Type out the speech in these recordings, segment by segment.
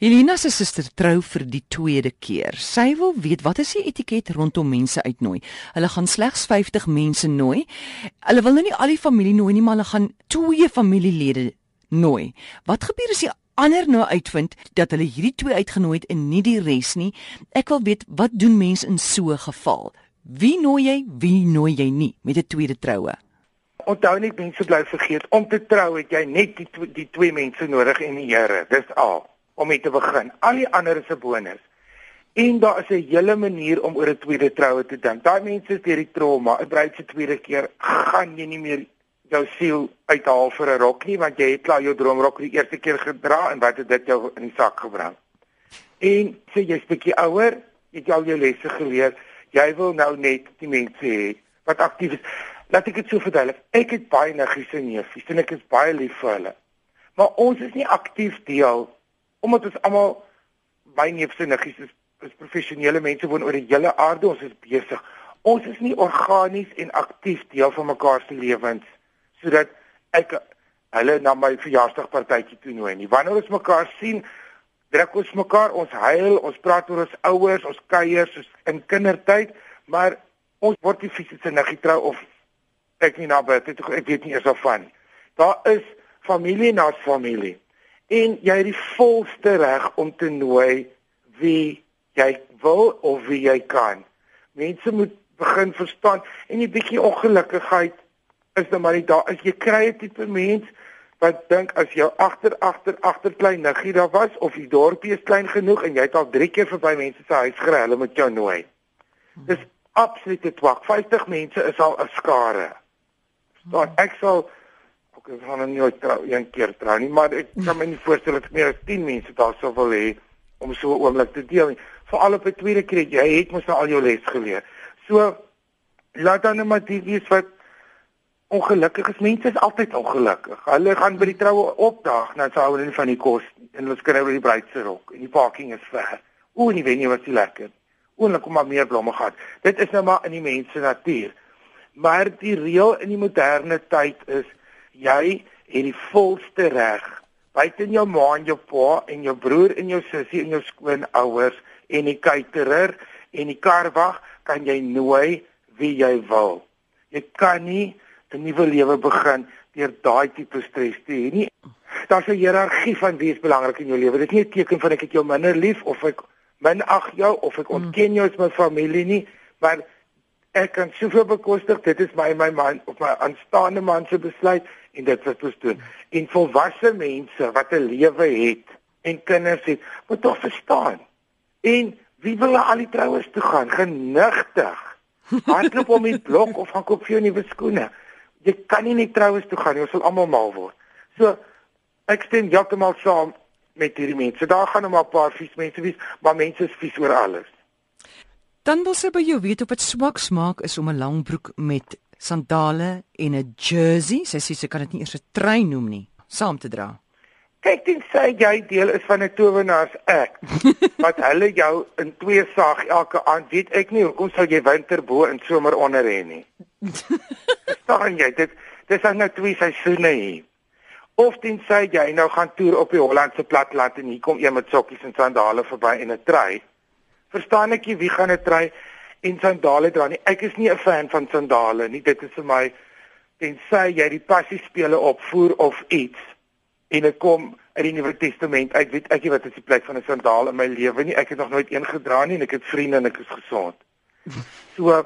Helena se suster trou vir die tweede keer. Sy wil weet wat is die etiket rondom mense uitnooi. Hulle gaan slegs 50 mense nooi. Hulle wil nou nie al die familie nooi nie, maar hulle gaan twee familielede nooi. Wat gebeur as die ander nou uitvind dat hulle hierdie twee uitgenooi het en nie die res nie? Ek wil weet wat doen mense in so 'n geval? Wie nooi jy, wie nooi jy nie met 'n tweede troue? Onthou net mense bly vergeet om te trou het jy net die die twee mense nodig en die Here. Dis al om mee te begin. Al die ander is 'n bonus. En daar is 'n hele manier om oor 'n tweede troue te dink. Daai mense is deur die trauma, 'n bruid se tweede keer, gaan jy nie meer jou siel uithaal vir 'n rok nie want jy het klaar jou droomrok die eerste keer gedra en wat het dit jou in die sak gebring. En sê jy's bietjie ouer, jy het al jou lesse geleer, jy wil nou net die mense hê wat aktief is. Laat ek dit so verduidelik. Ek het baie niggies en neefies en ek is baie lief vir hulle. Maar ons is nie aktief deel omdat ons almal my neefs en niggies is, is professionele mense woon oor die hele aarde, ons is besig. Ons is nie organies en aktief deel van mekaar se lewens sodat ek hulle na my verjaarsdagpartytjie toe nooi nie. Wanneer ons mekaar sien, druk ons mekaar, ons huil, ons praat oor ons ouers, ons kuier soos in kindertyd, maar ons word nie fisies in 'n getrou of ek nie naby dit ek weet nie eers of van. Daar is familie na familie en jy het die volste reg om te nooi wie jy wil of wie jy kan. Mense moet begin verstaan en 'n bietjie ongelukkigheid is nou maar nie daar as jy kry 'n tipe mens wat dink as jou agter agter agter klein niggie daar was of die dorpie is klein genoeg en jy het al 3 keer verby mense se huis gery, hulle moet jou nooi. Dis absolute twak. 50 mense is al 'n skare. Dan ek sal ek gaan nou nie trou een keer trou nie, maar ek kan my nie voorstel dat meer as 10 mense daar sou wil hê om so 'n oomblik te deel nie. Veral op 'n tweede keer, jy het mos nou al jou les geleer. So laat dan net maar die wees wat ongelukkig is. Mense is altyd ongelukkig. Hulle gaan by die troue opdaag, nou sou hulle nie van die kos en hulle skryf oor die bruidse rok en die parking is ver. O, nie weet nie wat jy lekker. Oorlik om maar meer blomme gehad. Dit is nou maar in die mense natuur. Maar die reël in die moderne tyd is jy het die volste reg buite jou ma en jou pa en jou broer en jou sussie en jou skoonouers en die caterer en die karwag kan jy nooi wie jy wil. Jy kan nie 'n nuwe lewe begin deur daai tipe stres te hê nie. Daar's 'n hiërargie van wie is belangrik in jou lewe. Dit is nie 'n teken van ek het jou minder lief of ek minag jou of ek ontken jou as my familie nie, maar ek kan soveel bekostig. Dit is my my man of my aanstaande man se besluit en dit wat ons doen. En volwasse mense wat 'n lewe het en kinders het, moet tog verstaan. En wie wil al die troues toe gaan? Genigtig. Hardloop om die blok of gaan koop vir jou nuwe skoene. Jy kan nie net troues toe gaan nie, ons sal almal mal word. So ek stem heeltemal saam met hierdie mense. Daar gaan nog maar 'n paar vies mense wees, maar mense is vies oor alles. Dan wil sy by jou weet of dit swak smaak is om 'n lang broek met sandale en 'n jersey. Sy sê sy kan dit nie eers 'n trui noem nie, saam te dra. Kyk dit sê jy deel is van 'n towenaars ek. wat hulle jou in twee saag elke aand, weet ek nie hoekom sou jy winter bo en somer onder hê nie. Verstaan jy dit? Dis nou twee seisoene hier. Of dit sê jy nou gaan toer op die Hollandse platteland en hier kom een met sokkies en sandale verby en 'n trui verstaan ek nie wie gaan dit try en sandale dra nie. Ek is nie 'n fan van sandale nie. Dit is vir my tensy jy die passie spele opvoer of iets en dit kom uit die Nuwe Testament uit. Weet ek nie wat is die plek van 'n sandaal in my lewe nie. Ek het nog nooit een gedra nie en ek het vriende en ek is gesond. So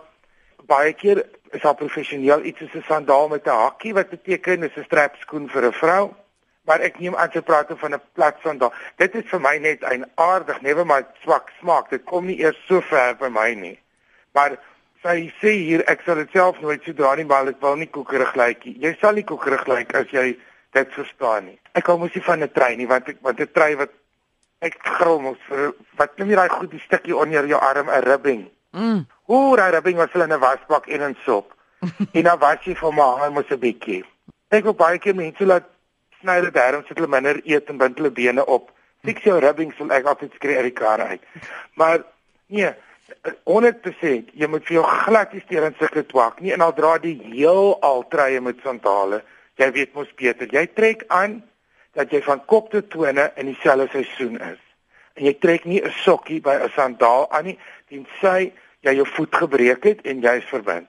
baie keer is daar professioneel iets soos 'n sandaal met 'n hakkie wat beteken is 'n strapskoen vir 'n vrou maar ek neem aan te praat van 'n plat sandaal. Dit is vir my net 'n aardig, newe maar swak smaak. Dit kom nie eers so ver by my nie. Maar sy sê hier ek sal dit self nooit so dra nie, maar ek wil nie koekerig lyk nie. Jy sal nie koekerig lyk as jy dit verstaan nie. Ek hou mos nie van 'n trei nie, want ek want 'n trei wat ek gril mos vir wat neem jy daai goed die stukkie onder jou arm 'n ribbing. Mm. Hoe daai ribbing was hulle in 'n wasbak en in sop. en dan was jy vir my, hy mos 'n bietjie. Ek wil baie keer mense laat sny hulle daarom sit hulle minder eet en bind hulle bene op. Fix jou ribbings sal ek altyd skree uit die kar uit. Maar nee, 100% jy moet vir jou glad nie steur in sulke twak nie en al dra die heel al treie met sandale. Jy weet mos beter. Jy trek aan dat jy van kop tot tone in dieselfde seisoen is. en jy trek nie 'n sokkie by 'n sandaal aan nie tensy jy jou voet gebreek het en jy is verbind.